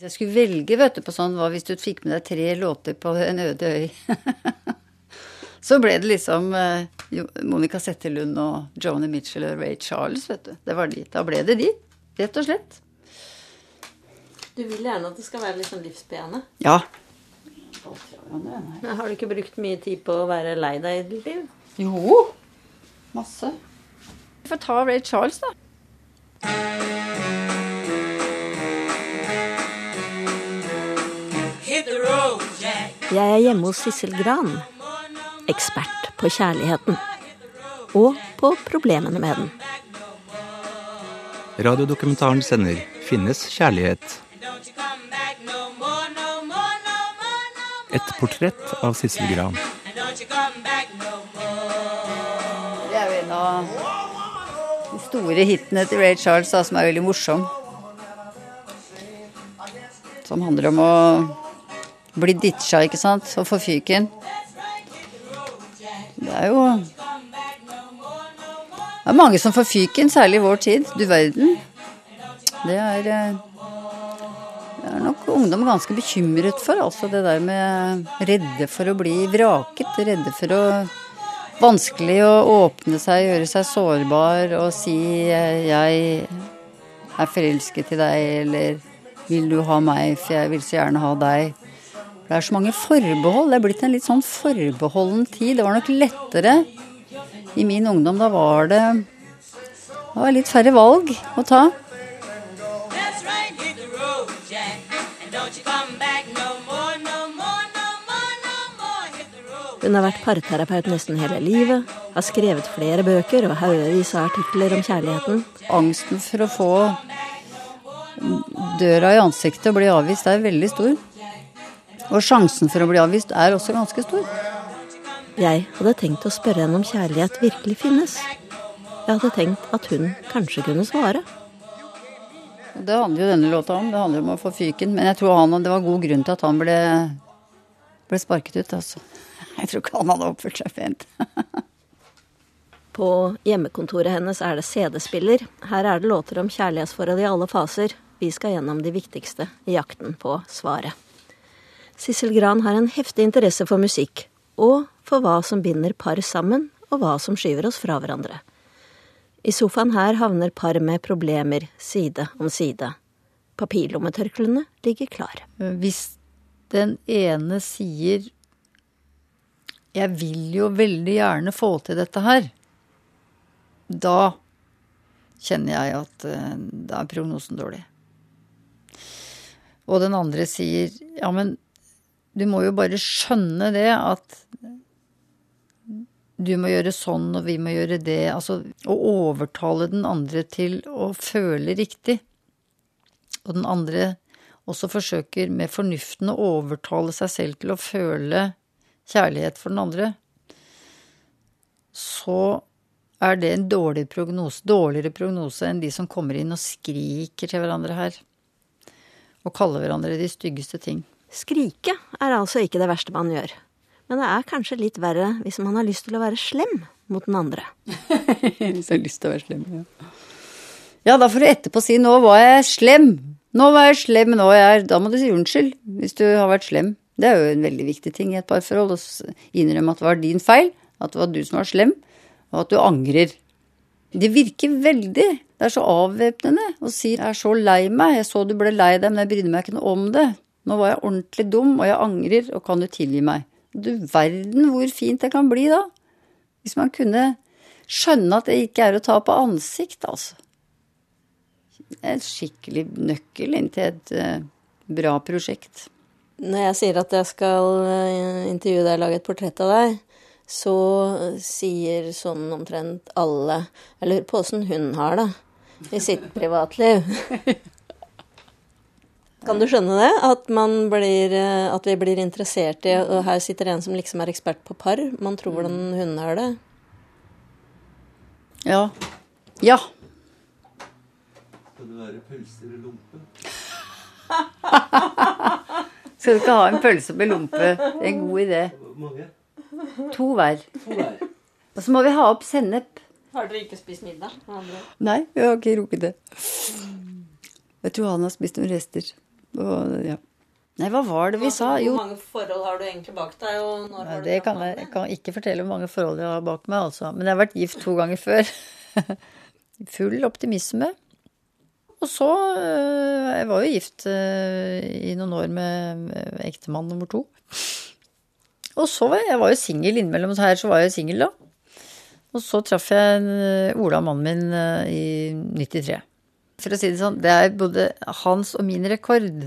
Hvis jeg skulle velge, vet du, på sånn, hva hvis du fikk med deg tre låter på en øde øy Så ble det liksom eh, Monica Settelund og Joni Mitchell og Ray Charles, vet du. Det var de. Da ble det de, rett og slett. Du vil gjerne at det skal være litt sånn livsbejaende. Ja. Men har du ikke brukt mye tid på å være lei deg i ditt liv? Jo. Masse. Vi får ta Ray Charles, da. Jeg er hjemme hos Sissel Gran. Ekspert på kjærligheten. Og på problemene med den. Radiodokumentaren sender 'Finnes kjærlighet'. Et portrett av Sissel Gran. Det er jo en av de store hitene til Ray Charles da, som er veldig morsom. Som handler om å bli ditcha, ikke sant, og få fyken. Det er jo Det er mange som får fyken, særlig i vår tid. Du verden. Det er eh, Det er nok ungdom ganske bekymret for, altså det der med redde for å bli vraket. Redde for å Vanskelig å åpne seg, gjøre seg sårbar og si eh, 'jeg er forelsket i deg', eller 'vil du ha meg, for jeg vil så gjerne ha deg'. Det er så mange forbehold. Det er blitt en litt sånn forbeholden tid. Det var nok lettere i min ungdom. Da var det, det var litt færre valg å ta. Hun har vært parterapeut nesten hele livet, har skrevet flere bøker og haugevis av artikler om kjærligheten. Angsten for å få døra i ansiktet og bli avvist er veldig stor. Og sjansen for å bli avvist er også ganske stor. Jeg hadde tenkt å spørre henne om kjærlighet virkelig finnes. Jeg hadde tenkt at hun kanskje kunne svare. Det handler jo denne låta om. Det handler om å få fyken. Men jeg tror han, det var god grunn til at han ble, ble sparket ut, altså. Jeg tror ikke han hadde oppført seg pent. På hjemmekontoret hennes er det CD-spiller. Her er det låter om kjærlighetsforhold i alle faser. Vi skal gjennom de viktigste i jakten på svaret. Sissel Gran har en heftig interesse for musikk, og for hva som binder par sammen, og hva som skyver oss fra hverandre. I sofaen her havner par med problemer side om side. Papirlommetørklærne ligger klar. Hvis den ene sier 'jeg vil jo veldig gjerne få til dette her', da kjenner jeg at eh, da er prognosen dårlig. Og den andre sier 'ja, men du må jo bare skjønne det at du må gjøre sånn, og vi må gjøre det. Altså å overtale den andre til å føle riktig. Og den andre også forsøker med fornuften å overtale seg selv til å føle kjærlighet for den andre. Så er det en dårlig prognose, dårligere prognose enn de som kommer inn og skriker til hverandre her. Og kaller hverandre de styggeste ting. Skrike er altså ikke det verste man gjør. Men det er kanskje litt verre hvis man har lyst til å være slem mot den andre. Hvis jeg har lyst til å være slem, ja. Ja, da får du etterpå si 'nå var jeg slem'. Nå var jeg slem, nå er jeg Da må du si unnskyld hvis du har vært slem. Det er jo en veldig viktig ting i et parforhold. Å innrømme at det var din feil, at det var du som var slem, og at du angrer. Det virker veldig. Det er så avvæpnende å si 'jeg er så lei meg', 'jeg så du ble lei deg, men jeg brydde meg ikke noe om det'. Nå var jeg ordentlig dum, og jeg angrer, og kan du tilgi meg? Du verden hvor fint det kan bli da. Hvis man kunne skjønne at det ikke er å ta på ansikt, altså. En skikkelig nøkkel inn til et eh, bra prosjekt. Når jeg sier at jeg skal eh, intervjue deg og lage et portrett av deg, så sier sånn omtrent alle Jeg lurer på åssen hun har det i sitt privatliv. Kan du skjønne det? At, man blir, eh, at vi blir interessert i Og her sitter en som liksom er ekspert på par. Man tror hvordan hundene har det. Ja. Ja. Skal det være pølser eller lompe? Skal du ikke ha en pølse med lompe? Det er en god idé. Mange? To hver. To hver. Og så må vi ha opp sennep. Har dere ikke spist middag? Nei, vi har ikke rukket det. Jeg tror han har spist noen rester. Og, ja. Nei, hva var det vi sa? Jo, Hvor mange forhold har du egentlig bak deg, og når Nei, det kan jeg, jeg kan ikke fortelle hvor mange forhold jeg har bak meg, altså. Men jeg har vært gift to ganger før. Full optimisme. Og så øh, Jeg var jo gift øh, i noen år med, ektemann nummer to. Og så var jeg, var jo singel innimellom her, så var jeg singel da. Og så traff jeg øh, Ola, mannen min, i 93. For å si det sånn, det er både hans og min rekord.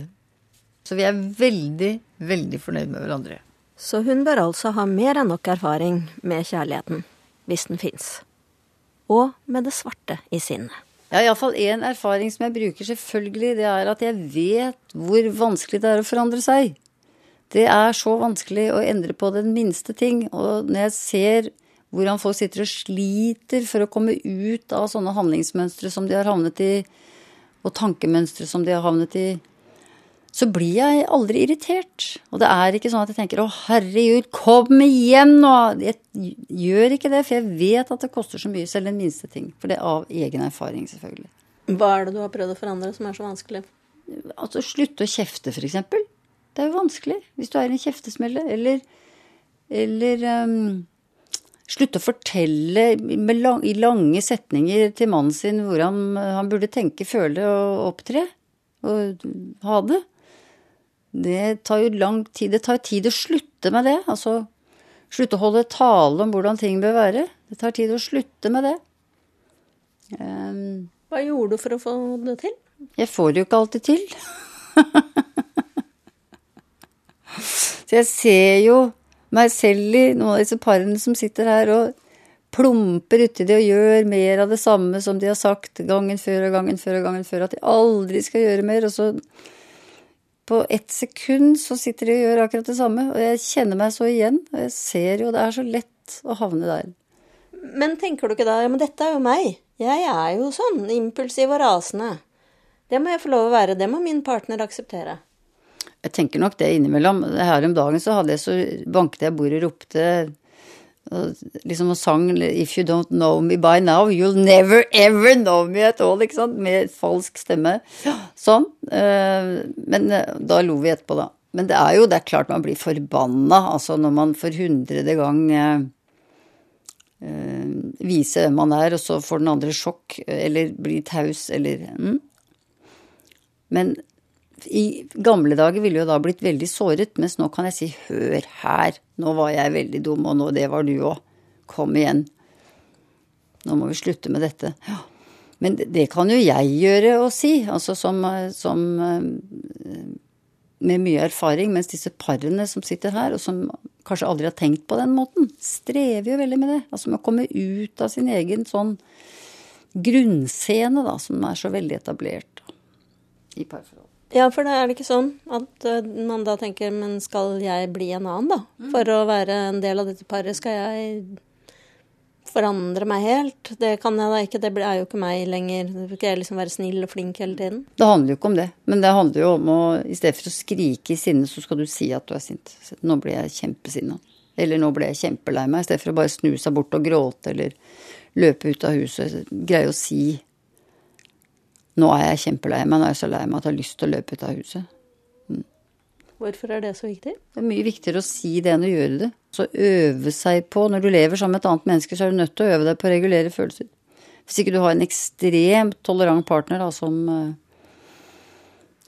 Så vi er veldig, veldig fornøyd med hverandre. Så hun bør altså ha mer enn nok erfaring med kjærligheten, hvis den fins. Og med det svarte i sinnet. Har iallfall én erfaring som jeg bruker selvfølgelig. Det er at jeg vet hvor vanskelig det er å forandre seg. Det er så vanskelig å endre på den minste ting. Og når jeg ser hvordan folk sitter og sliter for å komme ut av sånne handlingsmønstre som de har havnet i, og tankemønstre som de har havnet i, så blir jeg aldri irritert. Og det er ikke sånn at jeg tenker 'Å, herregud, kom igjen nå'. Jeg gjør ikke det, for jeg vet at det koster så mye, selv den minste ting. For det er av egen erfaring, selvfølgelig. Hva er det du har prøvd å forandre som er så vanskelig? Altså slutte å kjefte, eksempel. Det er jo vanskelig hvis du er i en kjeftesmelle. Eller, eller ehm, slutte å fortelle med lang, i lange setninger til mannen sin hvordan han burde tenke, føle og opptre. Og ha det. Det tar jo lang tid. Det tar tid å slutte med det. Altså slutte å holde tale om hvordan ting bør være. Det tar tid å slutte med det. Um, Hva gjorde du for å få det til? jeg får det jo ikke alltid til. Så jeg ser jo meg selv i noen av disse parene som sitter her og plumper uti det og gjør mer av det samme som de har sagt gangen før og gangen før og gangen før, at de aldri skal gjøre mer. Og så på ett sekund så sitter de og gjør akkurat det samme. Og jeg kjenner meg så igjen. Og jeg ser jo det er så lett å havne der. Men tenker du ikke da ja, men dette er jo meg. Jeg er jo sånn, impulsiv og rasende. Det må jeg få lov å være. Det må min partner akseptere. Jeg tenker nok det innimellom. Her om dagen så jeg så banket jeg bordet og ropte liksom og sang 'If you don't know me by now, you'll never ever know me at all', ikke sant? Med falsk stemme. Sånn. Eh, Men eh, da lo vi etterpå, da. Men det er jo det er klart man blir forbanna, altså når man for hundrede gang eh, viser hvem man er, og så får den andre sjokk, eller blir taus, eller mm. Men i gamle dager ville jo da blitt veldig såret, mens nå kan jeg si hør her, nå var jeg veldig dum, og nå det var du òg. Kom igjen. Nå må vi slutte med dette. Ja. Men det, kan jo jeg gjøre og si, altså som, som eh, med mye erfaring, mens disse parene som sitter her, og som kanskje aldri har tenkt på den måten, strever jo veldig med det. Altså med å komme ut av sin egen sånn grunnscene, da, som er så veldig etablert i parforhold. Ja, for det er det ikke sånn at eh, man da tenker men skal jeg bli en annen, da? For å være en del av dette paret, skal jeg forandre meg helt? Det kan jeg da ikke, det er jo ikke meg lenger. Det vil jeg liksom være snill og flink hele tiden? Det handler jo ikke om det, men det handler jo om å i stedet for å skrike i sinne, så skal du si at du er sint. Nå ble jeg kjempesinna. Eller nå ble jeg kjempelei meg, i stedet for å bare snu seg bort og gråte eller løpe ut av huset. Greie å si nå er jeg kjempelei meg, nå er jeg så lei meg at jeg har lyst til å løpe ut av huset. Hvorfor er det så viktig? Det er mye viktigere å si det enn å gjøre det. Så øve seg på Når du lever sammen med et annet menneske, så er du nødt til å øve deg på å regulere følelser. Hvis ikke du har en ekstremt tolerant partner da, som, eh,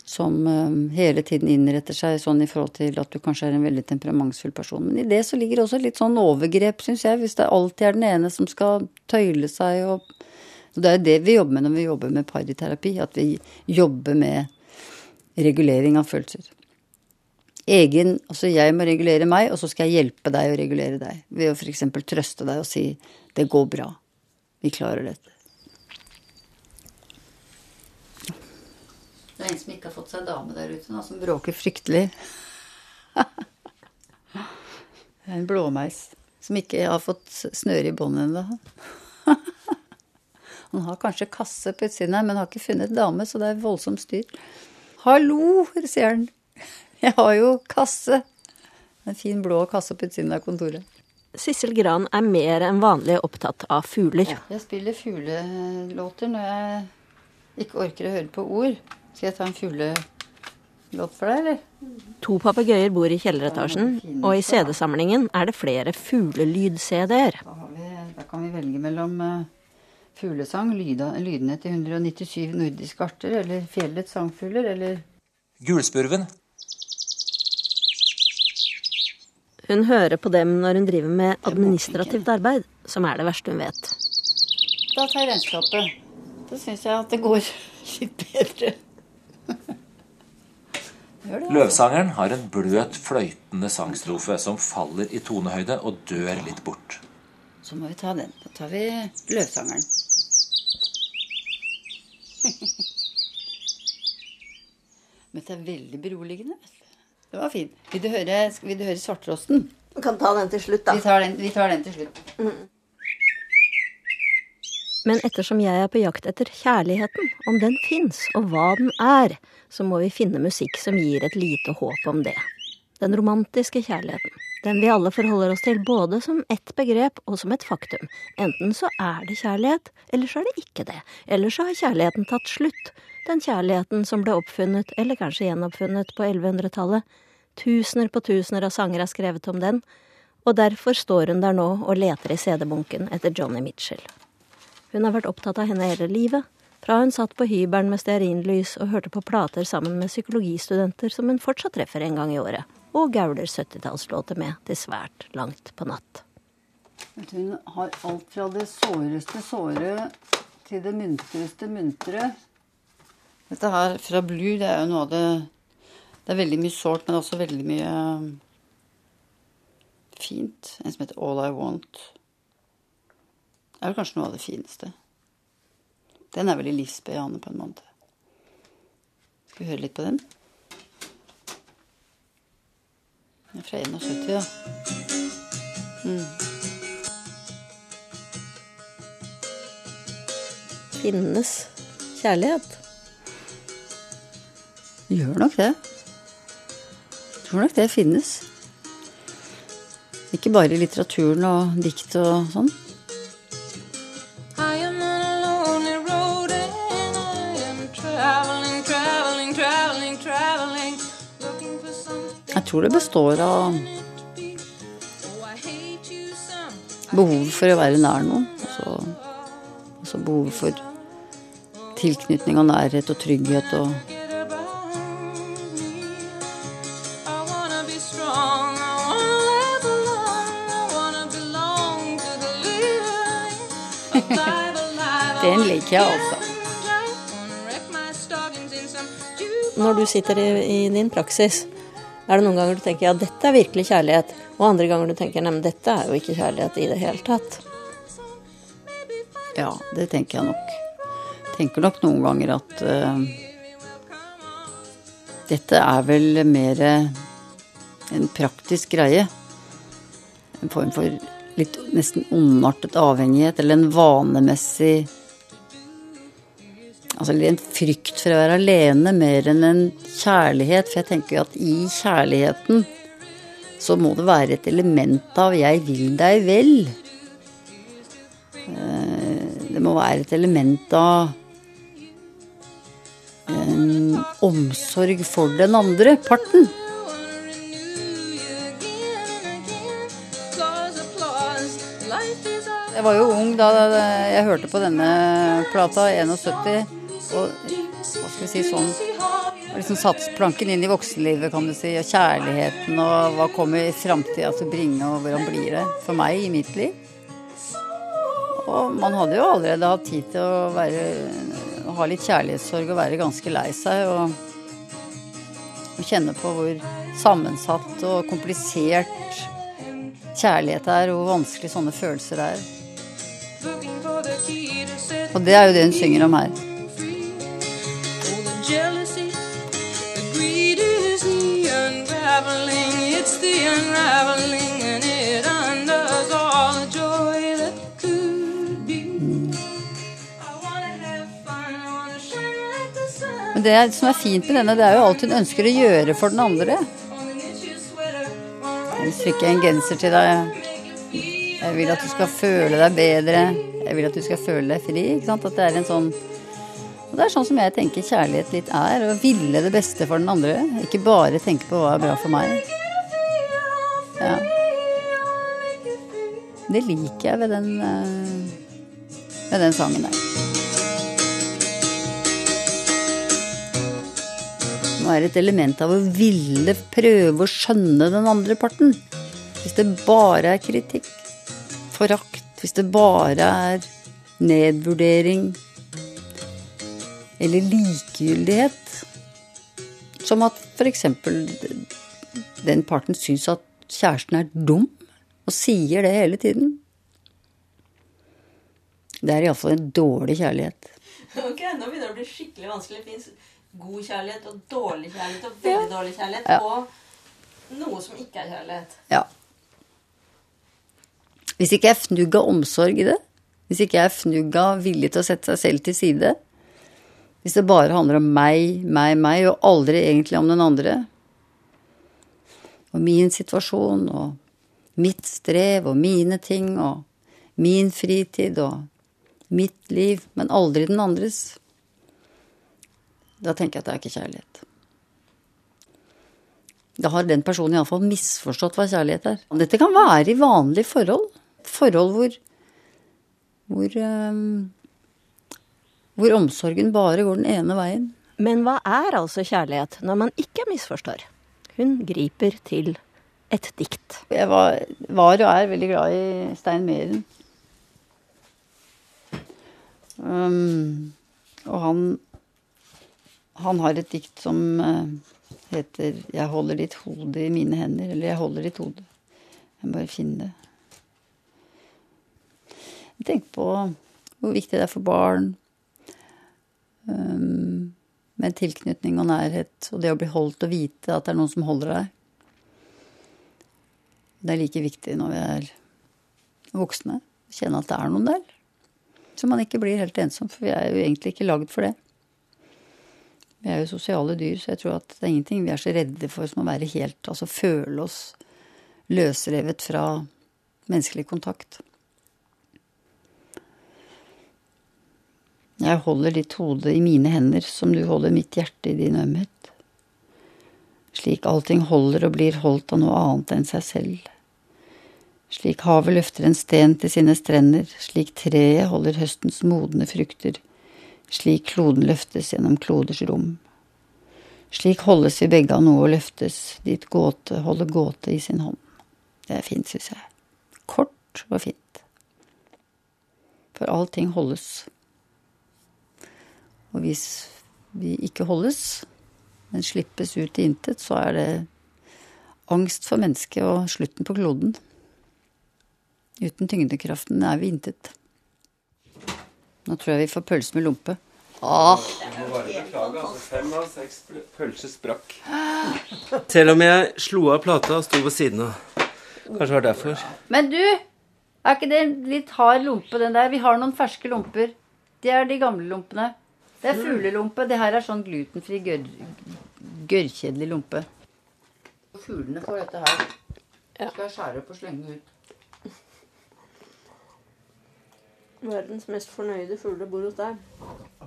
som eh, hele tiden innretter seg sånn i forhold til at du kanskje er en veldig temperamentsfull person. Men i det så ligger det også litt sånn overgrep, syns jeg. Hvis det alltid er den ene som skal tøyle seg og og Det er det vi jobber med når vi jobber med pariterapi, at vi jobber med regulering av følelser. Egen, altså Jeg må regulere meg, og så skal jeg hjelpe deg å regulere deg. Ved å f.eks. trøste deg og si 'det går bra', vi klarer dette. Det er en som ikke har fått seg dame der ute, nå, som bråker fryktelig. Det er en blåmeis som ikke har fått snøre i båndet ennå. Han har kanskje kasse på utsiden her, men har ikke funnet dame, så det er voldsomt styr. Hallo, sier han. Jeg har jo kasse. En fin blå kasse på utsiden av kontoret. Sissel Gran er mer enn vanlig opptatt av fugler. Jeg spiller fuglelåter når jeg ikke orker å høre på ord. Skal jeg ta en fuglelåt for deg, eller? To papegøyer bor i kjelleretasjen, og i CD-samlingen er det flere fuglelyd-CD-er. Da, da kan vi velge mellom eh, fuglesang, lydene til 197 nordiske arter, eller fjellets sangfugler, eller Gulspurven. Hun hører på dem når hun driver med administrativt arbeid, som er det verste hun vet. Da tar jeg regnskapet. Da syns jeg at det går litt bedre. Løvsangeren har en bløt, fløytende sangstrofe som faller i tonehøyde og dør litt bort. Så må vi ta den. Da tar vi løvsangeren. Men det er veldig beroligende. Det var fint. Vil du høre, vil du høre Svarttrosten? Vi kan ta den til slutt, Vi tar den, vi tar den til slutt. Men ettersom jeg er på jakt etter kjærligheten, om den fins, og hva den er, så må vi finne musikk som gir et lite håp om det. Den romantiske kjærligheten. Den vi alle forholder oss til både som ett begrep og som et faktum. Enten så er det kjærlighet, eller så er det ikke det. Eller så har kjærligheten tatt slutt. Den kjærligheten som ble oppfunnet, eller kanskje gjenoppfunnet, på 1100-tallet. Tusener på tusener av sanger er skrevet om den, og derfor står hun der nå og leter i CD-bunken etter Johnny Mitchell. Hun har vært opptatt av henne hele livet, fra hun satt på hybelen med stearinlys og hørte på plater sammen med psykologistudenter som hun fortsatt treffer en gang i året, og gauler 70-tallslåter med til svært langt på natt. Vet Hun har alt fra det såreste såre til det muntreste muntre. Dette her fra Blue, det er jo noe av det Det er veldig mye sårt, men også veldig mye fint. En som heter All I Want. Det er vel kanskje noe av det fineste. Den er veldig livsbejaende på en måte. Skal vi høre litt på den? Den er fra 71, ja. Finnes kjærlighet? Gjør nok det. Tror nok det finnes. Ikke bare i litteraturen og dikt og sånn. Tror det består av behov for å være nær noen. Altså, altså behov for tilknytning og nærhet og trygghet og Den liker jeg jukebox. Når du sitter i, i din praksis, er det noen ganger du tenker ja, dette er virkelig kjærlighet, og andre ganger du tenker neimen dette er jo ikke kjærlighet i det hele tatt. Ja, det tenker jeg nok. Tenker nok noen ganger at uh, dette er vel mer en praktisk greie. En form for litt nesten ondartet avhengighet, eller en vanemessig Altså en frykt for å være alene mer enn en kjærlighet. For jeg tenker jo at i kjærligheten så må det være et element av 'jeg vil deg vel'. Det må være et element av en omsorg for den andre parten. Jeg var jo ung da jeg hørte på denne plata, 71, og hva skal vi si sånn liksom satt planken inn i voksenlivet, kan du si, og kjærligheten, og hva kommer framtida til å bringe, og hvordan blir det for meg i mitt liv? Og man hadde jo allerede hatt tid til å være, ha litt kjærlighetssorg og være ganske lei seg, og, og kjenne på hvor sammensatt og komplisert kjærlighet er, og hvor vanskelig sånne følelser er. Og det er jo det hun synger om her. Jealousy, the greed is the unraveling. It's the unraveling, and it undoes all the joy that could be. I wanna have fun, I wanna shine like the sun. Men det som er fint med denne, det er jo alt hun ønsker å gjøre for den andre. Jeg vil strikke en genser til deg. Jeg vil at du skal føle deg bedre. Jeg vil at du skal føle deg fri. At det er en sånn Og det er sånn som jeg tenker kjærlighet litt er. Å ville det beste for den andre. Ikke bare tenke på hva er bra for meg. Ja. Det liker jeg ved den, eh, ved den sangen der. Nå er det et element av å ville prøve å skjønne den andre parten. Hvis det bare er kritikk, forakt, hvis det bare er nedvurdering eller likegyldighet. Som at f.eks. den parten syns at kjæresten er dum, og sier det hele tiden. Det er iallfall en dårlig kjærlighet. Ok, Nå begynner det å bli skikkelig vanskelig. Det fins god kjærlighet og dårlig kjærlighet og veldig dårlig kjærlighet. Ja. Og noe som ikke er kjærlighet. Ja. Hvis ikke jeg fnugg av omsorg i det, hvis ikke jeg fnugg av villig til å sette seg selv til side, hvis det bare handler om meg, meg, meg, og aldri egentlig om den andre, og min situasjon og mitt strev og mine ting og min fritid og mitt liv, men aldri den andres, da tenker jeg at det er ikke kjærlighet. Da har den personen iallfall misforstått hva kjærlighet er. Dette kan være i vanlige forhold. Forhold hvor hvor, øhm, hvor omsorgen bare går den ene veien. Men hva er altså kjærlighet når man ikke misforstår? Hun griper til et dikt. Jeg var, var og er veldig glad i Stein Meren. Um, og han han har et dikt som eh, heter 'Jeg holder ditt hode i mine hender', eller 'Jeg holder ditt hode'. Jeg må bare finne det. Tenk på hvor viktig det er for barn med tilknytning og nærhet, og det å bli holdt og vite at det er noen som holder deg. Det er like viktig når vi er voksne. Kjenne at det er noen der. Så man ikke blir helt ensom, for vi er jo egentlig ikke lagd for det. Vi er jo sosiale dyr, så jeg tror at det er ingenting vi er så redde for som å være helt Altså føle oss løsrevet fra menneskelig kontakt. Jeg holder ditt hode i mine hender som du holder mitt hjerte i din ømhet. Slik allting holder og blir holdt av noe annet enn seg selv. Slik havet løfter en sten til sine strender, slik treet holder høstens modne frukter, slik kloden løftes gjennom kloders rom. Slik holdes vi begge av noe og løftes, dit gåte holder gåte i sin hånd. Det er fint, syns jeg. Kort og fint. For allting holdes. Og hvis vi ikke holdes, men slippes ut i intet, så er det angst for mennesket og slutten på kloden. Uten tyngdekraften er vi intet. Nå tror jeg vi får pølse med lompe. Ah, Fem av seks pølser sprakk. Selv om jeg slo av plata og sto ved siden av. Kanskje det var derfor. men du! Er ikke det en litt hard lompe, den der? Vi har noen ferske lomper. Det er de gamle lompene. Det er fuglelompe. Det her er sånn glutenfri, gørr, gørrkjedelig lompe. Fuglene får dette her. Skal jeg skjære opp og slenge ut. Verdens mest fornøyde fugler bor hos deg.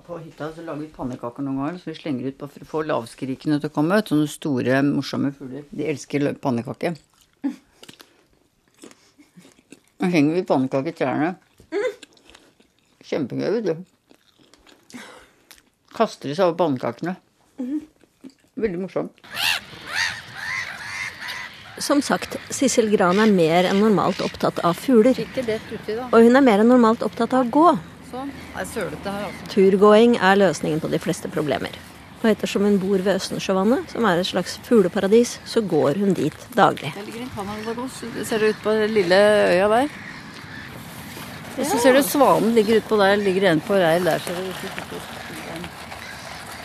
På hytta så lager vi pannekaker noen ganger, så vi slenger ut for å få lavskrikene til å komme ut. Sånne store, morsomme fugler. De elsker lø- pannekake. Så henger vi pannekaker i trærne. Kjempegøy, vet du. Kaster de seg over pannekakene. Veldig morsomt. Som sagt, Sissel Gran er mer enn normalt opptatt av fugler. Og hun er mer enn normalt opptatt av å gå. Sånn. Altså. Turgåing er løsningen på de fleste problemer. Og ettersom hun bor ved Østensjøvannet, som er et slags fugleparadis, så går hun dit daglig. Ser du ut på den lille øya der? Og så ser du svanen ligger utpå der. Ligger en på reir der.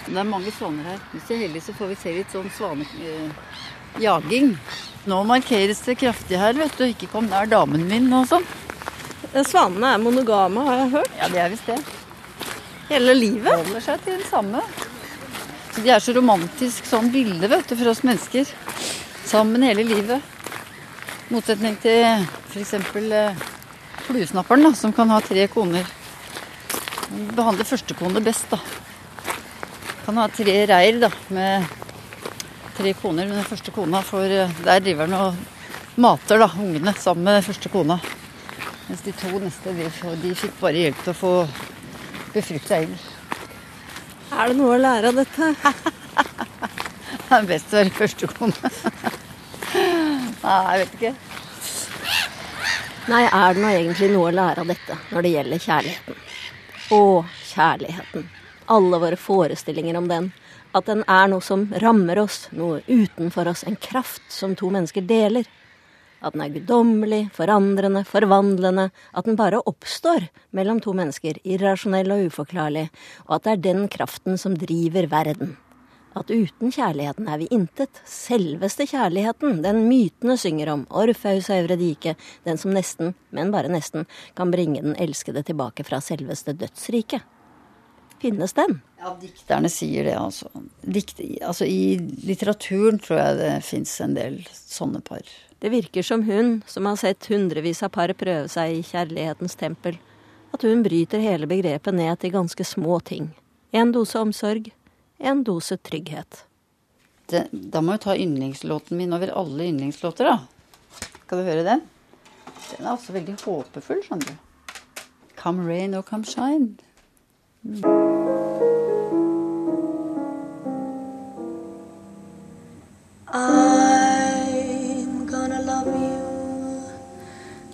Det er mange svaner her. Hvis vi er heldige, så får vi se litt sånn svanejaging. Nå markeres det kraftig her, vet du. Ikke kom nær damen min og sånn. Svanene er monogame, har jeg hørt. Ja, det er visst det. Hele livet. Holder seg til den samme. Så de er så romantisk sånn bilde, vet du, for oss mennesker. Sammen hele livet. Motsetning til f.eks. Eh, fluesnapperen, da, som kan ha tre koner. Han behandler første kone best, da. Kan ha tre reir da, med tre koner. Men den første kona får eh, Der driver han og mater da, ungene sammen med den første kona. Mens de to neste de, de fikk bare hjelp til å få befrukta ellers. Er det noe å lære av dette? Det er best å være første kone. Nei, jeg vet ikke. Nei, er det nå egentlig noe å lære av dette når det gjelder kjærligheten? Å, kjærligheten. Alle våre forestillinger om den. At den er noe som rammer oss, noe utenfor oss, en kraft som to mennesker deler. At den er guddommelig, forandrende, forvandlende. At den bare oppstår mellom to mennesker, irrasjonell og uforklarlig. Og at det er den kraften som driver verden. At uten kjærligheten er vi intet. Selveste kjærligheten, den mytene synger om, Orfeus og Euredike, den som nesten, men bare nesten, kan bringe den elskede tilbake fra selveste dødsriket. Finnes den? Ja, dikterne sier det, altså. Dikt, altså. I litteraturen tror jeg det fins en del sånne par. Det virker som hun, som har sett hundrevis av par prøve seg i kjærlighetens tempel, at hun bryter hele begrepet ned til ganske små ting. En dose omsorg, en dose trygghet. Det, da må jeg ta yndlingslåten min over alle yndlingslåter, da. Skal du høre den? Den er også veldig håpefull, skjønner du. Come rain or come shine. I'm gonna love you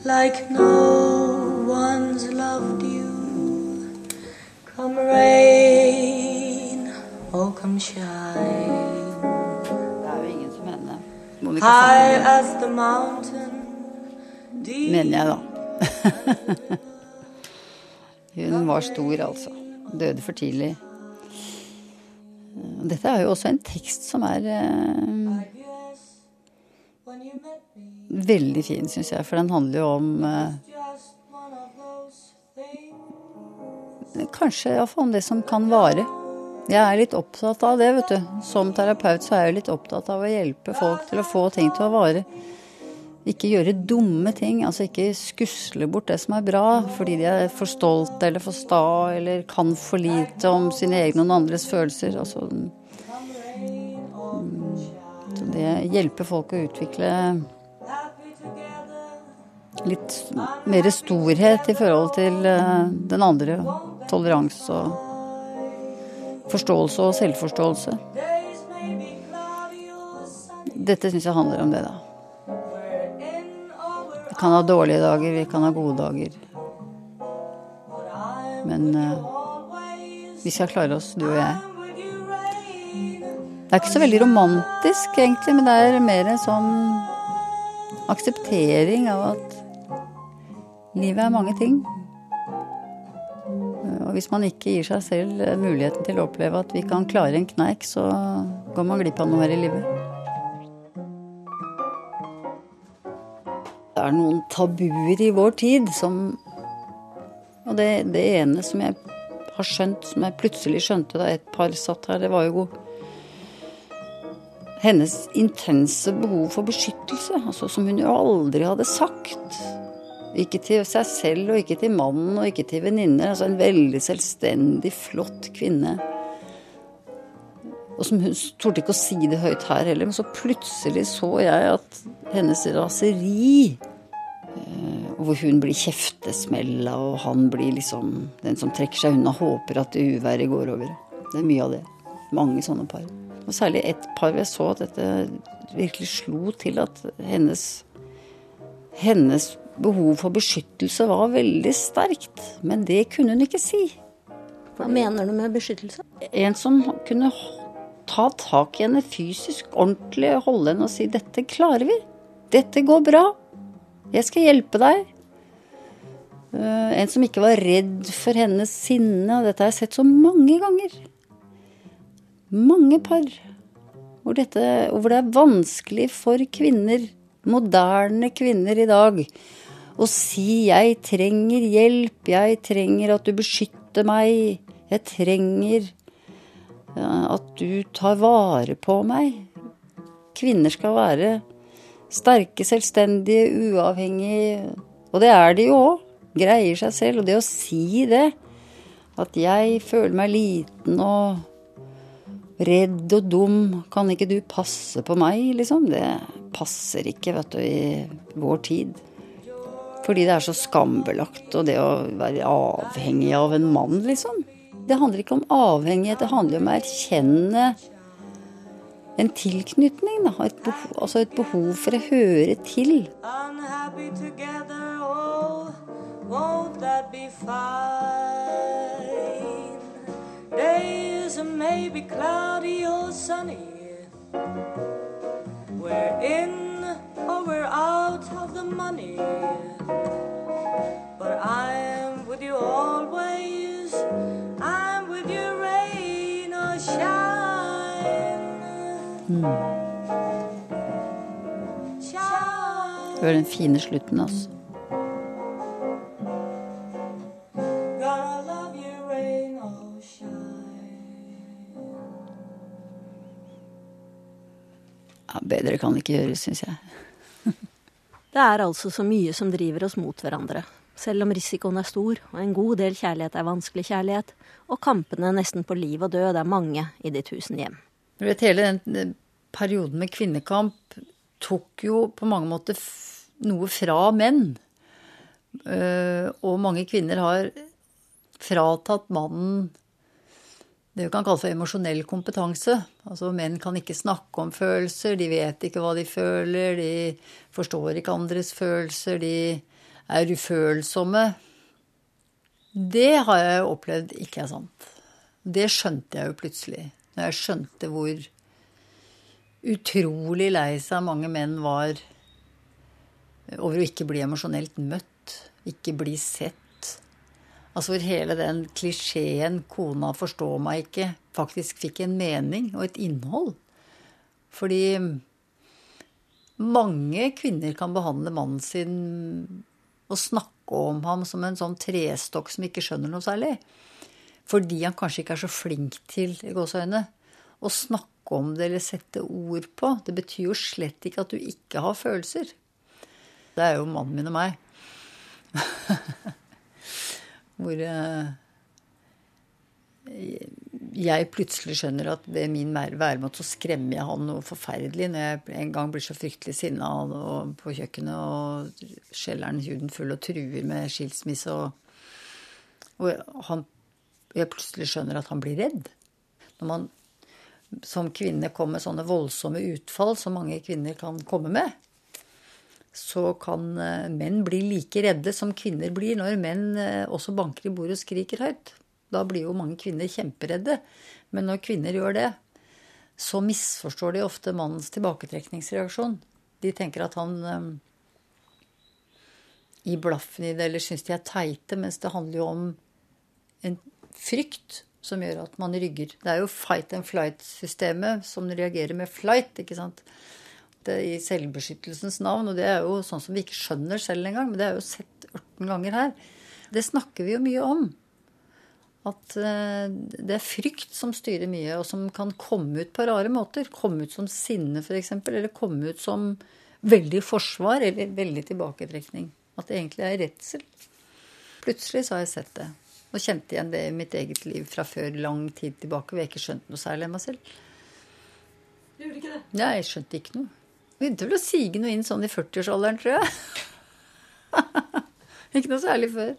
like no one's loved you. Come rain or come shine. Er jo ingen som henne. Monica High as the mountain, mener jeg, da. Hun var stor, altså. Døde for tidlig. Dette er jo også en tekst som er eh, veldig fin, syns jeg. For den handler jo om eh. Kanskje iallfall om det som kan vare. Jeg er litt opptatt av det, vet du. Som terapeut så er jeg litt opptatt av å hjelpe folk til å få ting til å vare. Ikke gjøre dumme ting. Altså ikke skusle bort det som er bra fordi de er for stolte eller for sta eller kan for lite om sine egne og noen andres følelser. Altså, mm, så det hjelper folk å utvikle litt mer storhet i forhold til eh, den andre. Toleranse og forståelse og selvforståelse. Dette syns jeg handler om det, da. Kan ha dårlige dager, vi kan ha gode dager. Men eh, vi skal klare oss, du og jeg. Det er ikke så veldig romantisk, egentlig, men det er mer en sånn akseptering av at livet er mange ting. Og hvis man ikke gir seg selv muligheten til å oppleve at vi kan klare en kneik, så går man glipp av noe her i livet. Det er noen tabuer i vår tid som Og det, det ene som jeg har skjønt, som jeg plutselig skjønte da et par satt her, det var jo hennes intense behov for beskyttelse, altså som hun jo aldri hadde sagt. Ikke til seg selv, og ikke til mannen, og ikke til venninner. Altså en veldig selvstendig, flott kvinne. Og som hun torde ikke å si det høyt her heller, men så plutselig så jeg at hennes raseri eh, Hvor hun blir kjeftesmella, og han blir liksom den som trekker seg unna, håper at uværet går over. Det er mye av det. Mange sånne par. Og særlig ett par hvor jeg så at dette virkelig slo til at hennes hennes behov for beskyttelse var veldig sterkt. Men det kunne hun ikke si. Hva mener du med beskyttelse? En som kunne ta tak i henne fysisk, ordentlig, holde henne og si 'dette klarer vi'. 'Dette går bra'. Jeg skal hjelpe deg. Uh, En som ikke var redd for hennes sinne. Og dette har jeg sett så mange ganger. Mange par hvor, dette, hvor det er vanskelig for kvinner, moderne kvinner i dag, å si 'jeg trenger hjelp', 'jeg trenger at du beskytter meg', 'jeg trenger at du tar vare på meg'. Kvinner skal være sterke, selvstendige, uavhengige. Og det er de jo òg. Greier seg selv. Og det å si det, at jeg føler meg liten og Redd og dum, kan ikke du passe på meg, liksom? Det passer ikke, vet du, i vår tid. Fordi det er så skambelagt, og det å være avhengig av en mann, liksom. Det handler ikke om avhengighet, det handler om å erkjenne en tilknytning, da. Et behov, altså et behov for å høre til. oh. We're in or we're out of the money. But I'm with you always. Shine. Hør den fine slutten. Gonna love you, rain or shine. Ja, bedre kan det ikke gjøres, syns jeg. Det er altså så mye som driver oss mot hverandre. Selv om risikoen er stor, og en god del kjærlighet er vanskelig kjærlighet, og kampene nesten på liv og død er mange i de tusen hjem. Du vet, hele den eh, perioden med kvinnekamp tok jo på mange måter noe fra menn. Eh, og mange kvinner har fratatt mannen det vi kan kalle for emosjonell kompetanse. Altså Menn kan ikke snakke om følelser, de vet ikke hva de føler, de forstår ikke andres følelser, de er ufølsomme. Det har jeg opplevd ikke er sant. Det skjønte jeg jo plutselig. Når jeg skjønte hvor utrolig lei seg mange menn var over å ikke bli emosjonelt møtt, ikke bli sett. Altså hvor hele den klisjeen 'kona forstår meg ikke' faktisk fikk en mening og et innhold. Fordi mange kvinner kan behandle mannen sin og snakke om ham som en sånn trestokk som ikke skjønner noe særlig. Fordi han kanskje ikke er så flink til gåseøyne, å snakke om det eller sette ord på. Det betyr jo slett ikke at du ikke har følelser. Det er jo mannen min og meg. Hvor eh, jeg plutselig skjønner at ved min vær- væremåte så skremmer jeg han noe forferdelig når jeg en gang blir så fryktelig sinna på kjøkkenet og skjeller han huden full og truer med skilsmisse og, og han, jeg plutselig skjønner at han blir redd. Når man som kvinne kommer med sånne voldsomme utfall som mange kvinner kan komme med, så kan eh, menn bli like redde som kvinner blir når menn eh, også banker i bordet og skriker høyt. Da blir jo mange kvinner kjemperedde. Men når kvinner gjør det, så misforstår de ofte mannens tilbaketrekningsreaksjon. De tenker at han eh, gir blaffen i det eller syns de er teite, mens det handler jo om en frykt som gjør at man rygger. Det er jo fight and flight-systemet som reagerer med flight, ikke sant. Det I selvbeskyttelsens navn, og det er jo sånn som vi ikke skjønner selv engang, men det er jo sett 18 ganger her. Det snakker vi jo mye om. At eh, det er frykt som styrer mye, og som kan komme ut på rare måter. Komme ut som sinne, f.eks., eller komme ut som veldig forsvar eller veldig tilbaketrekning. At det egentlig er redsel. Plutselig så har jeg sett det. Og kjente igjen det i mitt eget liv fra før lang tid tilbake, hvor jeg ikke skjønte noe særlig av meg selv. Du gjorde ikke det? Nei, jeg skjønte ikke noe. Begynte vel å sige noe inn sånn i 40-årsalderen, tror jeg. ikke noe særlig før.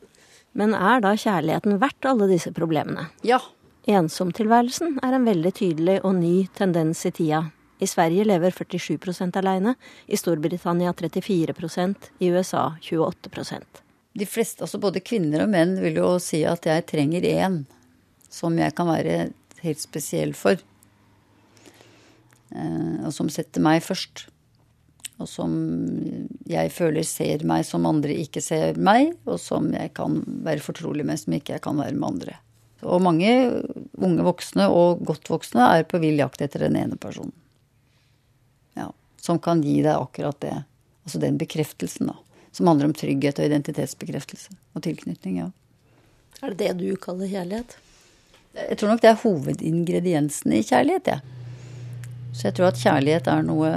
Men er da kjærligheten verdt alle disse problemene? Ja. Ensomtilværelsen er en veldig tydelig og ny tendens i tida. I Sverige lever 47% aleine, i Storbritannia 34% i USA 28 De fleste, altså både kvinner og menn, vil jo si at jeg trenger én som jeg kan være helt spesiell for. Eh, og som setter meg først. Og som jeg føler ser meg som andre ikke ser meg, og som jeg kan være fortrolig med, som ikke jeg kan være med andre. Og mange unge voksne og godt voksne er på vill jakt etter den ene personen. Ja, som kan gi deg akkurat det. Altså den bekreftelsen, da. Som handler om trygghet og identitetsbekreftelse og tilknytning. ja. Er det det du kaller kjærlighet? Jeg tror nok det er hovedingrediensene i kjærlighet, jeg. Ja. Så jeg tror at kjærlighet er noe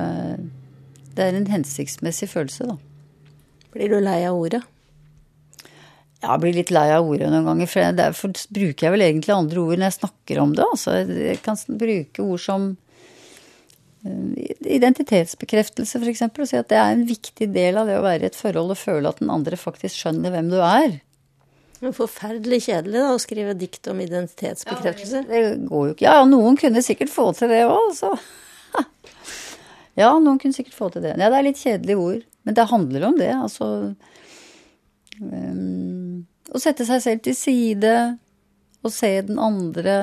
Det er en hensiktsmessig følelse, da. Blir du lei av ordet? Jeg blir litt lei av ordet noen ganger, for derfor bruker jeg vel egentlig andre ord når jeg snakker om det. Altså, jeg kan bruke ord som identitetsbekreftelse, f.eks., og si at det er en viktig del av det å være i et forhold og føle at den andre faktisk skjønner hvem du er. Er Forferdelig kjedelig da, å skrive dikt om identitetsbekreftelse. Ja, Det går jo ikke. Ja, noen kunne sikkert få til det òg, altså. Ja, noen kunne sikkert få til det. Ja, det er litt kjedelige ord, men det handler om det, altså. Um, å sette seg selv til side, å se den andre,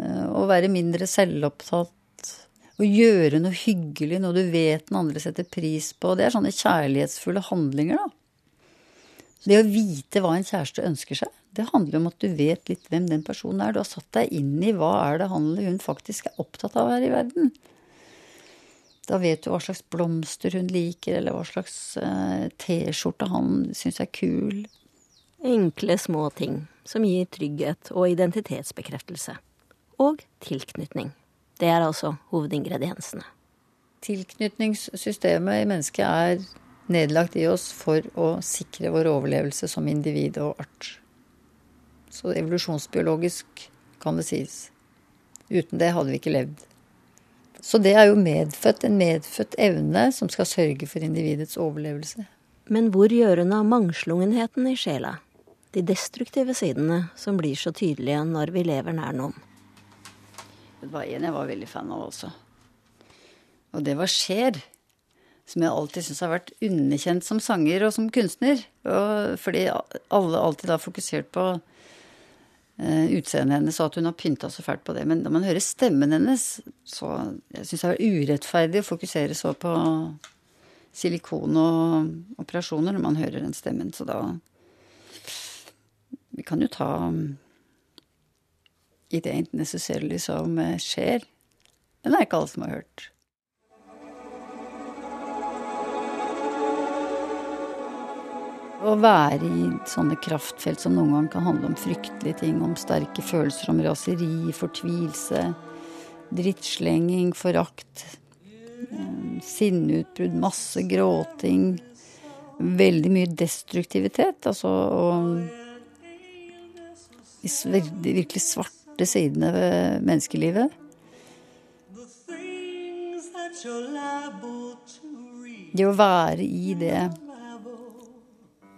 eh, å være mindre selvopptatt, å gjøre noe hyggelig, noe du vet den andre setter pris på. Det er sånne kjærlighetsfulle handlinger, da. Det å vite hva en kjæreste ønsker seg, det handler om at du vet litt hvem den personen er. Du har satt deg inn i hva er det han eller hun faktisk er opptatt av her i verden. Da vet du hva slags blomster hun liker, eller hva slags eh, T-skjorte han syns er kul. Enkle, små ting som gir trygghet og identitetsbekreftelse. Og tilknytning. Det er altså hovedingrediensene. Tilknytningssystemet i mennesket er nedlagt i oss for å sikre vår overlevelse som individ og art. Så evolusjonsbiologisk kan det sies. Uten det hadde vi ikke levd. Så det er jo medfødt, en medfødt evne som skal sørge for individets overlevelse. Men hvor gjør hun av mangslungenheten i sjela? De destruktive sidene som blir så tydelige når vi lever nær noen. Det var en jeg var veldig fan av også. Og det var Cher. Som jeg alltid syns har vært underkjent som sanger og som kunstner. Og fordi alle alltid har fokusert på eh, utseendet hennes og at hun har pynta så fælt på det. Men når man hører stemmen hennes, så jeg syns det er urettferdig å fokusere så på silikon og operasjoner når man hører den stemmen. Så da Vi kan jo ta It det Necessarily som skjer. Cher. Den er ikke alle som har hørt. Å være i sånne kraftfelt som noen ganger kan handle om fryktelige ting, om sterke følelser, om raseri, fortvilelse, drittslenging, forakt, eh, sinneutbrudd, masse gråting, veldig mye destruktivitet, altså og virkelig svarte sidene ved menneskelivet. Det å være i det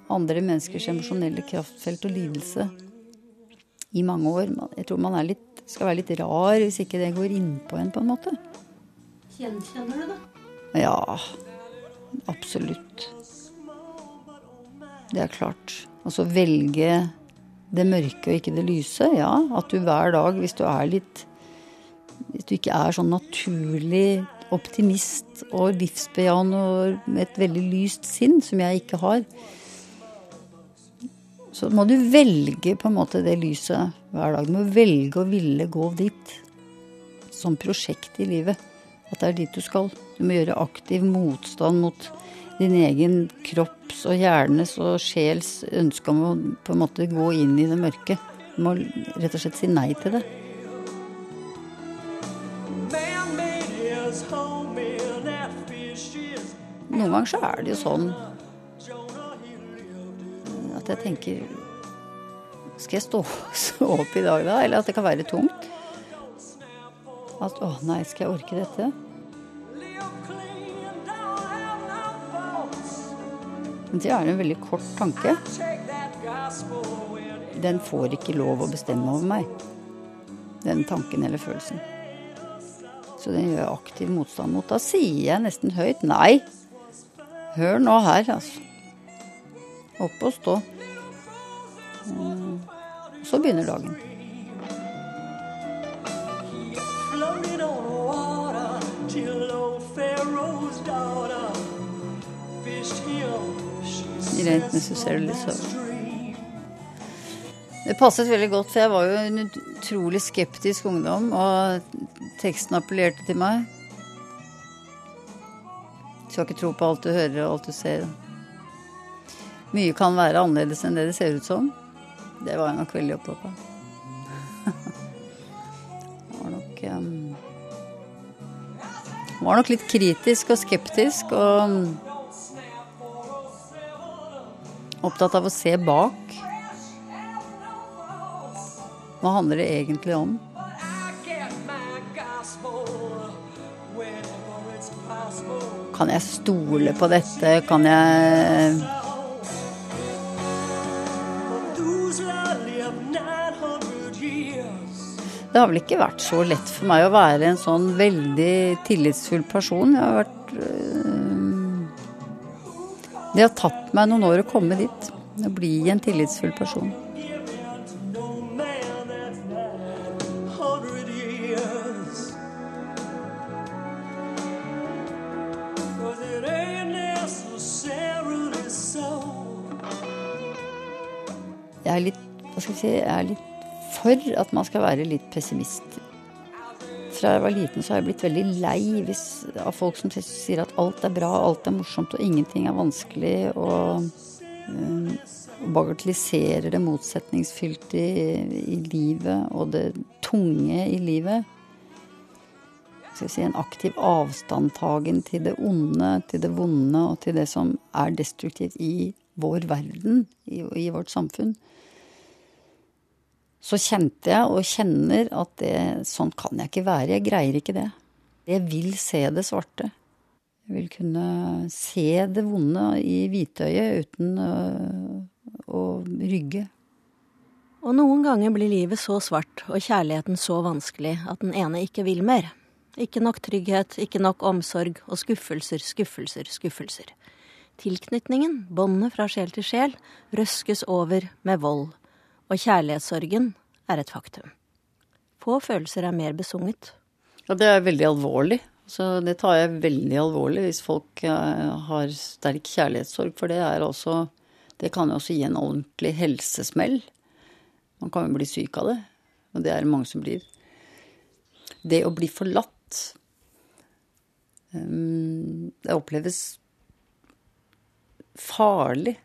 andre menneskers emosjonelle kraftfelt og lidelse i mange år. Jeg tror man er litt, skal være litt rar hvis ikke det går innpå en, på en måte. Gjenkjenner du det? Ja, absolutt. Det er klart. Og så velge det mørke og ikke det lyse. Ja, at du hver dag, hvis du er litt Hvis du ikke er sånn naturlig optimist og livsbejaende og med et veldig lyst sinn, som jeg ikke har, så må du velge på en måte det lyset hver dag. Du må velge å ville gå dit som prosjekt i livet. At det er dit du skal. Du må gjøre aktiv motstand mot din egen kropps og hjernes og sjels ønske om å på en måte gå inn i det mørke. Du må rett og slett si nei til det. Noen ganger så er det jo sånn at jeg tenker Skal jeg stå, stå opp i dag, da? Eller at det kan være tungt? At å nei, skal jeg orke dette? Det er en veldig kort tanke. Den får ikke lov å bestemme over meg. Den tanken eller følelsen. Så den gjør jeg aktiv motstand mot. Da sier jeg nesten høyt nei. Hør nå her, altså. Opp og stå. Eh, Så begynner dagen. Ain't necessarily so. Det passet veldig godt, for jeg var jo en utrolig skeptisk ungdom, og teksten appellerte til meg. Skal ikke tro på alt du hører og alt du ser. Mye kan være annerledes enn det det ser ut som. Det var jeg nok veldig opptatt av. var nok um, Var nok litt kritisk og skeptisk og Opptatt av å se bak. Hva handler det egentlig om? Kan jeg stole på dette? Kan jeg Those that live 900 years. Det har vel ikke vært så lett for meg å være en sånn veldig tillitsfull person. Jeg har vært Det har tatt meg noen år å komme dit. Å bli en tillitsfull person. No man that's 900 years. 'Cause it ain't necessarily so. Jeg er litt Hva skal jeg si Jeg er litt for at man skal være litt pessimist. Fra jeg var liten så har jeg blitt veldig lei hvis, av folk som sier at alt er bra, alt er morsomt og ingenting er vanskelig. Og um, bagatelliserer det motsetningsfylte i, i livet og det tunge i livet. Skal si en aktiv avstandtagen til det onde, til det vonde og til det som er destruktivt i vår verden, i, i vårt samfunn så kjente jeg og kjenner at det, sånn kan jeg ikke være. Jeg greier ikke det. Jeg vil se det svarte. Jeg vil kunne se det vonde i hvitøyet uten å, å rygge. Og noen ganger blir livet så svart og kjærligheten så vanskelig at den ene ikke vil mer. Ikke nok trygghet, ikke nok omsorg og skuffelser, skuffelser, skuffelser. Tilknytningen, båndet fra sjel til sjel, røskes over med vold. Og kjærlighetssorgen er et faktum. Få følelser er mer besunget. Ja, det er veldig alvorlig. Så det tar jeg veldig alvorlig hvis folk eh, har sterk kjærlighetssorg, for det er også Det kan jo også gi en ordentlig helsesmell. Man kan jo bli syk av det, og det er det mange som blir. Det å bli forlatt um, Det oppleves farlig.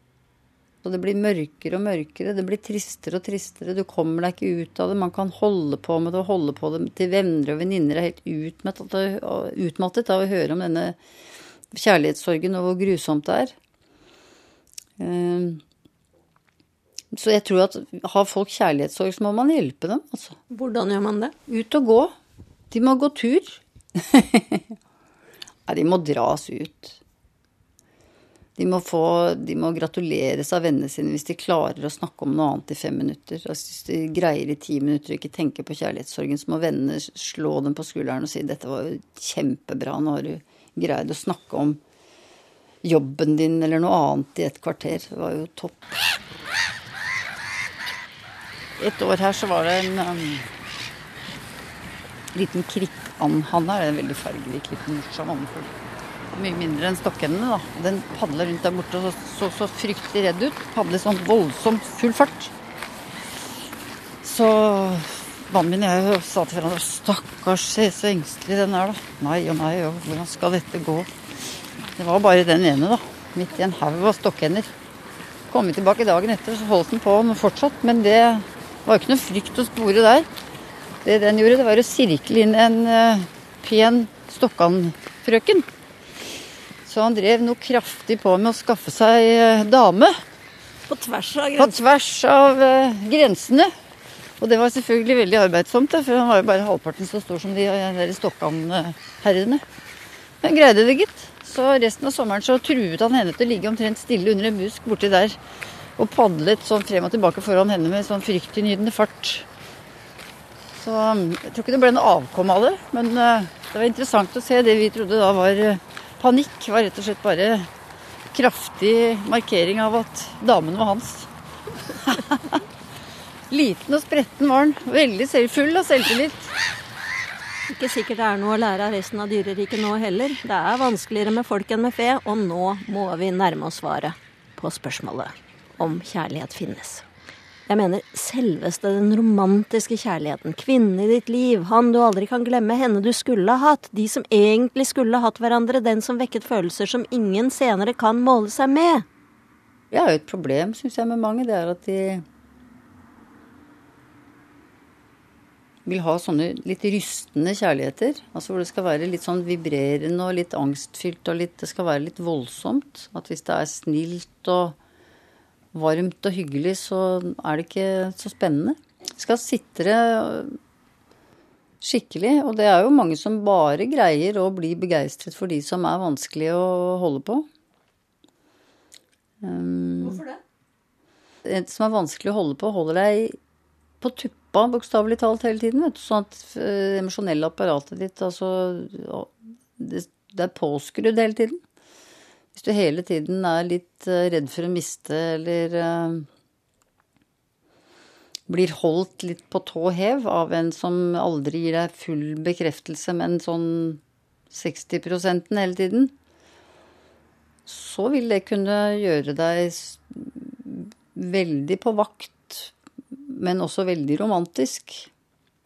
Og det blir mørkere og mørkere, det blir tristere og tristere. Du kommer deg ikke ut av det. Man kan holde på med det og holde på det til venner og venninner er helt utmattet, utmattet av å høre om denne kjærlighetssorgen og hvor grusomt det er. Ehm, Så jeg tror at har folk kjærlighetssorg, så må man hjelpe dem, altså. Hvordan gjør man det? Ut og gå. De må gå tur. Nei, de må dras ut. De må, få, de må gratuleres av vennene sine hvis de klarer å snakke om noe annet i fem minutter. Altså, hvis de greier i ti minutter å ikke tenke på kjærlighetssorgen, så må vennene slå dem på skulderen og si 'dette var jo kjempebra, nå har du greid å snakke om jobben din eller noe annet i et kvarter'. Det var jo topp. Et år her så var det en um, liten krikkand. Han er en veldig fargerik, liten morsom andefugl. Mye mindre enn stokkendene da. Den padla rundt der borte og så, så, så fryktelig redd ut. Padler sånn voldsomt full fart. Så mannen min og jeg sa til hverandre Stakkars, se så engstelig den er, da. Nei og nei, og hvordan skal dette gå? Det var bare den ene, da. Midt i en haug av stokkender. Kom vi tilbake dagen etter, så holdt den på fortsatt. Men det var ikke noe frykt å spore der. Det den gjorde, det var å sirkle inn en uh, pen stokkandfrøken. Så han drev noe kraftig på med å skaffe seg uh, dame. På tvers av grensene? På tvers av uh, grensene. Og det var selvfølgelig veldig arbeidsomt, for han var jo bare halvparten så stor som de der Stokkan-herrene. Men greide det, gitt. Så resten av sommeren så truet han henne til å ligge omtrent stille under en busk borti der. Og padlet sånn frem og tilbake foran henne med sånn fryktinngytende fart. Så um, jeg tror ikke det ble noe avkom av det. Men det var interessant å se. Det vi trodde da var panikk, var rett og slett bare kraftig markering av at damen var hans. Liten og spretten var han. Veldig selvfull av selvtillit. Ikke sikkert det er noe å lære av resten av dyreriket nå heller. Det er vanskeligere med folk enn med fe, og nå må vi nærme oss svaret på spørsmålet om kjærlighet finnes. Jeg mener selveste den romantiske kjærligheten, kvinnen i ditt liv, han du aldri kan glemme, henne du skulle ha hatt, de som egentlig skulle ha hatt hverandre, den som vekket følelser som ingen senere kan måle seg med. Vi har jo et problem, syns jeg, med mange. Det er at de vil ha sånne litt rystende kjærligheter. Altså hvor det skal være litt sånn vibrerende og litt angstfylt og litt Det skal være litt voldsomt. At hvis det er snilt og varmt og hyggelig, så er det ikke så spennende. Skal sitre skikkelig, og det er jo mange som bare greier å bli begeistret for de som er vanskelig å holde på. Um, Hvorfor det? En som er vanskelig å holde på, holder deg på tuppa bokstavelig talt hele tiden. Vet du, sånn at det emosjonelle apparatet ditt altså det, det er påskrudd hele tiden. Hvis du hele tiden er litt eh, redd for å miste eller eh, blir holdt litt på tå hev av en som aldri gir deg full bekreftelse, men sånn 60% hele tiden, så vil det kunne gjøre deg veldig på vakt, men også veldig romantisk.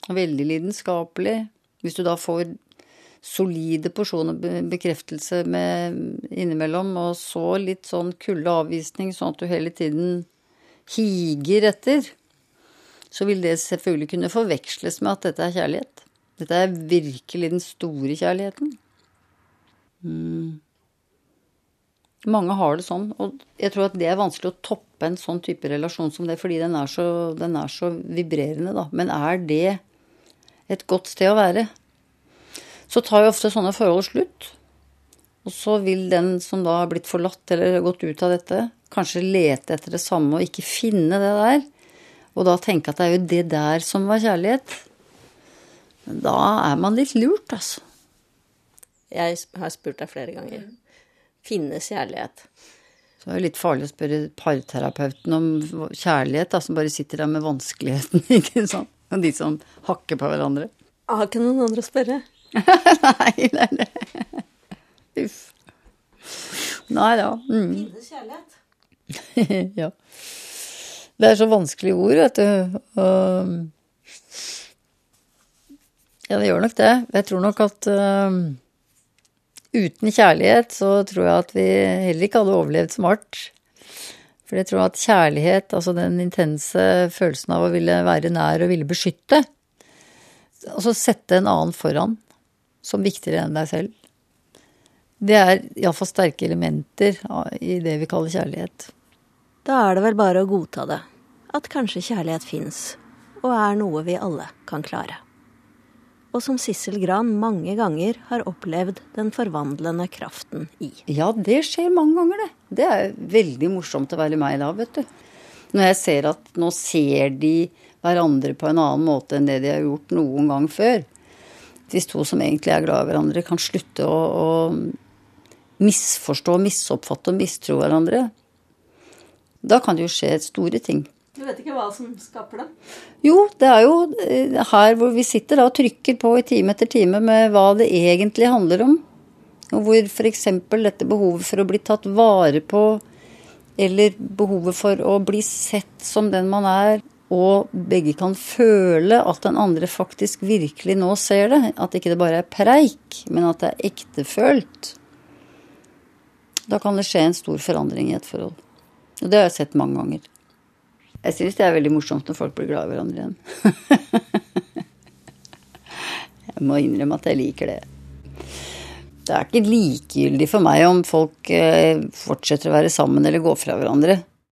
Veldig lidenskapelig. Hvis du da får solide porsjoner bekreftelse med innimellom, og så litt sånn kulde avvisning, sånn at du hele tiden higer etter, så vil det selvfølgelig kunne forveksles med at dette er kjærlighet. Dette er virkelig den store kjærligheten. Mm. Mange har det sånn, og jeg tror at det er vanskelig å toppe en sånn type relasjon som det, fordi den er så, den er så vibrerende, da. Men er det et godt sted å være? Så tar jo ofte sånne forhold slutt. Og så vil den som da har blitt forlatt eller gått ut av dette, kanskje lete etter det samme og ikke finne det der. Og da tenke at det er jo det der som var kjærlighet. Da er man litt lurt, altså. Jeg har spurt deg flere ganger. Finnes kjærlighet? Så det er jo litt farlig å spørre parterapeuten om kjærlighet, da, som bare sitter der med vanskeligheten, ikke sant. Og de som hakker på hverandre. Jeg har ikke noen andre å spørre. Nei, det er. Uff. Nei da. Mm. Finnes kjærlighet? ja. Det er så vanskelige ord, vet du. Og, ja, det gjør nok det. Jeg tror nok at um, uten kjærlighet så tror jeg at vi heller ikke hadde overlevd smart. For jeg tror at kjærlighet, altså den intense følelsen av å ville være nær og ville beskytte, altså sette en annen foran som viktigere enn deg selv, det er iallfall sterke elementer i det vi kaller kjærlighet. Da er det vel bare å godta det. At kanskje kjærlighet fins, og er noe vi alle kan klare. Og som Sissel Gran mange ganger har opplevd den forvandlende kraften i. Ja, det skjer mange ganger, det. Det er veldig morsomt å være meg da, vet du. Når jeg ser at nå ser de hverandre på en annen måte enn det de har gjort noen gang før. Hvis to som egentlig er glad i hverandre, kan slutte å, å misforstå, misoppfatte og mistro hverandre. Da kan det jo skje store ting. Du vet ikke hva som skaper det? Jo, det er jo eh, her hvor vi sitter da og trykker på i time etter time med hva det egentlig handler om. Og hvor f.eks. dette behovet for å bli tatt vare på, eller behovet for å bli sett som den man er, og begge kan føle at den andre faktisk virkelig nå ser det. At ikke det bare er preik, men at det er ektefølt. Da kan det skje en stor forandring i et forhold. Og det har jeg sett mange ganger. Jeg syns det er veldig morsomt når folk blir glad i hverandre igjen. jeg må innrømme at jeg liker det. Det er ikke likegyldig for meg om folk eh, fortsetter å være sammen eller går fra hverandre.